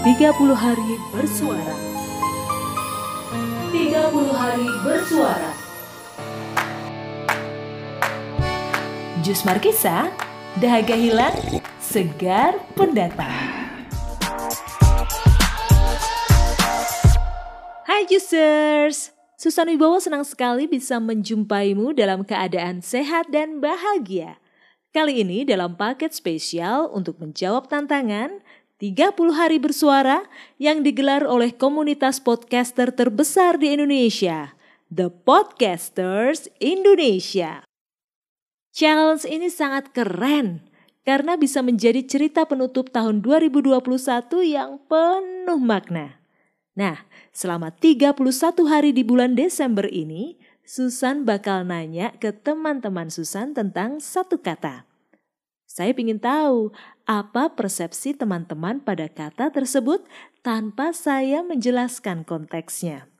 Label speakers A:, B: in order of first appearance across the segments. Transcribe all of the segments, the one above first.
A: 30 hari bersuara. 30 hari bersuara. Jus Markisa, dahaga hilang, segar pendatang. Hai Jusers, Susan Wibowo senang sekali bisa menjumpaimu dalam keadaan sehat dan bahagia. Kali ini dalam paket spesial untuk menjawab tantangan 30 hari bersuara yang digelar oleh komunitas podcaster terbesar di Indonesia, The Podcasters Indonesia. Challenge ini sangat keren karena bisa menjadi cerita penutup tahun 2021 yang penuh makna. Nah, selama 31 hari di bulan Desember ini, Susan bakal nanya ke teman-teman Susan tentang satu kata. Saya ingin tahu apa persepsi teman-teman pada kata tersebut tanpa saya menjelaskan konteksnya.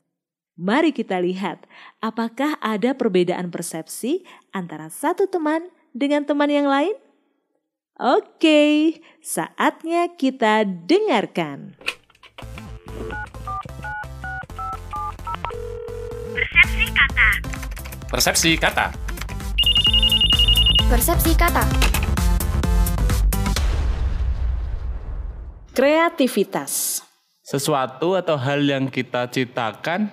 A: Mari kita lihat apakah ada perbedaan persepsi antara satu teman dengan teman yang lain. Oke, saatnya kita dengarkan.
B: Persepsi kata.
C: Persepsi kata.
B: Persepsi kata.
A: Kreativitas.
C: Sesuatu atau hal yang kita ciptakan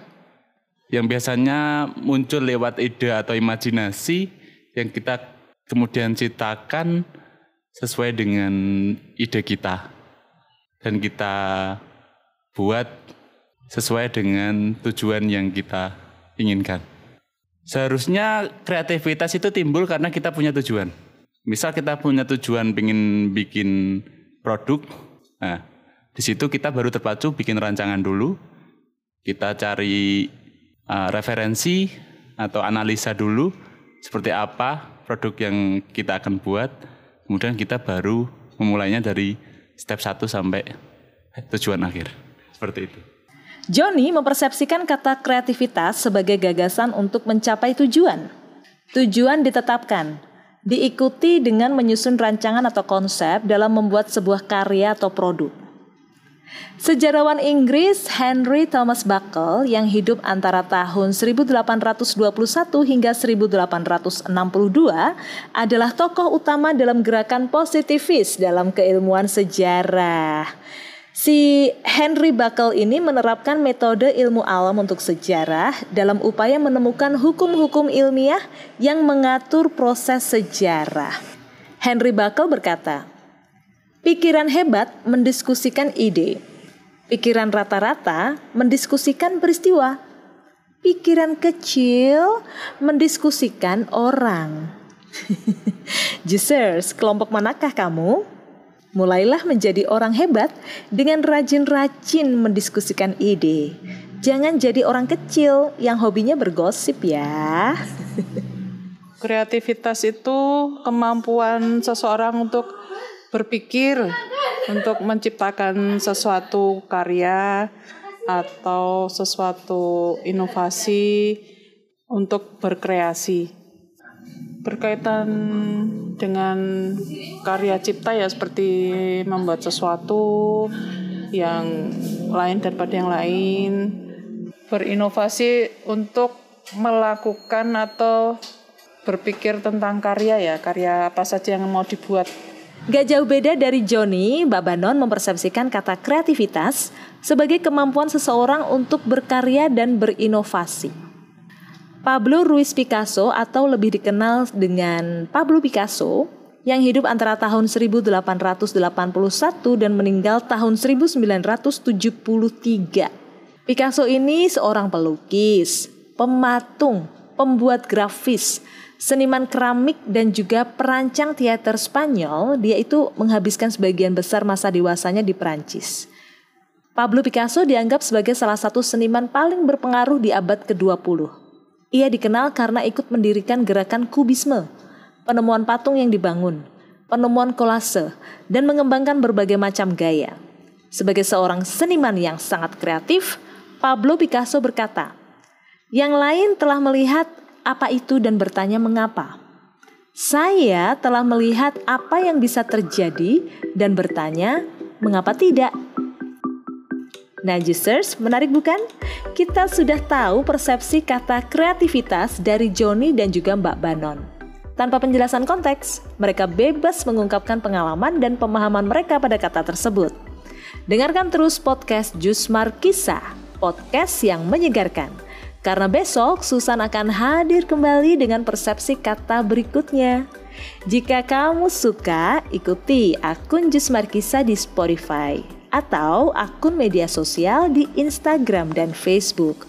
C: yang biasanya muncul lewat ide atau imajinasi yang kita kemudian ciptakan sesuai dengan ide kita dan kita buat sesuai dengan tujuan yang kita inginkan. Seharusnya kreativitas itu timbul karena kita punya tujuan. Misal kita punya tujuan ingin bikin produk, Nah, di situ kita baru terpacu bikin rancangan dulu. Kita cari uh, referensi atau analisa dulu seperti apa produk yang kita akan buat. Kemudian kita baru memulainya dari step 1 sampai tujuan akhir. Seperti itu.
A: Johnny mempersepsikan kata kreativitas sebagai gagasan untuk mencapai tujuan. Tujuan ditetapkan, diikuti dengan menyusun rancangan atau konsep dalam membuat sebuah karya atau produk. Sejarawan Inggris Henry Thomas Buckle yang hidup antara tahun 1821 hingga 1862 adalah tokoh utama dalam gerakan positivis dalam keilmuan sejarah. Si Henry Buckle ini menerapkan metode ilmu alam untuk sejarah dalam upaya menemukan hukum-hukum ilmiah yang mengatur proses sejarah. Henry Buckle berkata, Pikiran hebat mendiskusikan ide. Pikiran rata-rata mendiskusikan peristiwa. Pikiran kecil mendiskusikan orang. Jusers, kelompok manakah kamu? Mulailah menjadi orang hebat dengan rajin-rajin mendiskusikan ide. Jangan jadi orang kecil yang hobinya bergosip ya.
D: Kreativitas itu kemampuan seseorang untuk berpikir, untuk menciptakan sesuatu karya atau sesuatu inovasi untuk berkreasi berkaitan dengan karya cipta ya seperti membuat sesuatu yang lain daripada yang lain berinovasi untuk melakukan atau berpikir tentang karya ya karya apa saja yang mau dibuat
A: Gak jauh beda dari Johnny, Mbak Banon mempersepsikan kata kreativitas sebagai kemampuan seseorang untuk berkarya dan berinovasi. Pablo Ruiz Picasso atau lebih dikenal dengan Pablo Picasso yang hidup antara tahun 1881 dan meninggal tahun 1973. Picasso ini seorang pelukis, pematung, pembuat grafis, seniman keramik dan juga perancang teater Spanyol. Dia itu menghabiskan sebagian besar masa dewasanya di Perancis. Pablo Picasso dianggap sebagai salah satu seniman paling berpengaruh di abad ke-20. Ia dikenal karena ikut mendirikan gerakan kubisme, penemuan patung yang dibangun, penemuan kolase, dan mengembangkan berbagai macam gaya. Sebagai seorang seniman yang sangat kreatif, Pablo Picasso berkata, "Yang lain telah melihat apa itu dan bertanya mengapa. Saya telah melihat apa yang bisa terjadi dan bertanya mengapa tidak." Nah, Juicers, menarik bukan? Kita sudah tahu persepsi kata kreativitas dari Joni dan juga Mbak Banon. Tanpa penjelasan konteks, mereka bebas mengungkapkan pengalaman dan pemahaman mereka pada kata tersebut. Dengarkan terus podcast Jus Markisa, podcast yang menyegarkan. Karena besok Susan akan hadir kembali dengan persepsi kata berikutnya. Jika kamu suka, ikuti akun Jus Markisa di Spotify atau akun media sosial di Instagram dan Facebook.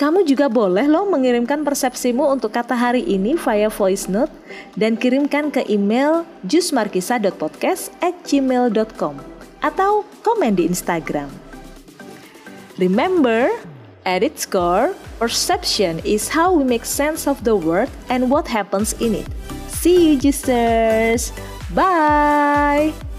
A: Kamu juga boleh loh mengirimkan persepsimu untuk kata hari ini via voice note dan kirimkan ke email jusmarkisa.podcast at gmail.com atau komen di Instagram. Remember, at its core, perception is how we make sense of the world and what happens in it. See you, Juicers! Bye!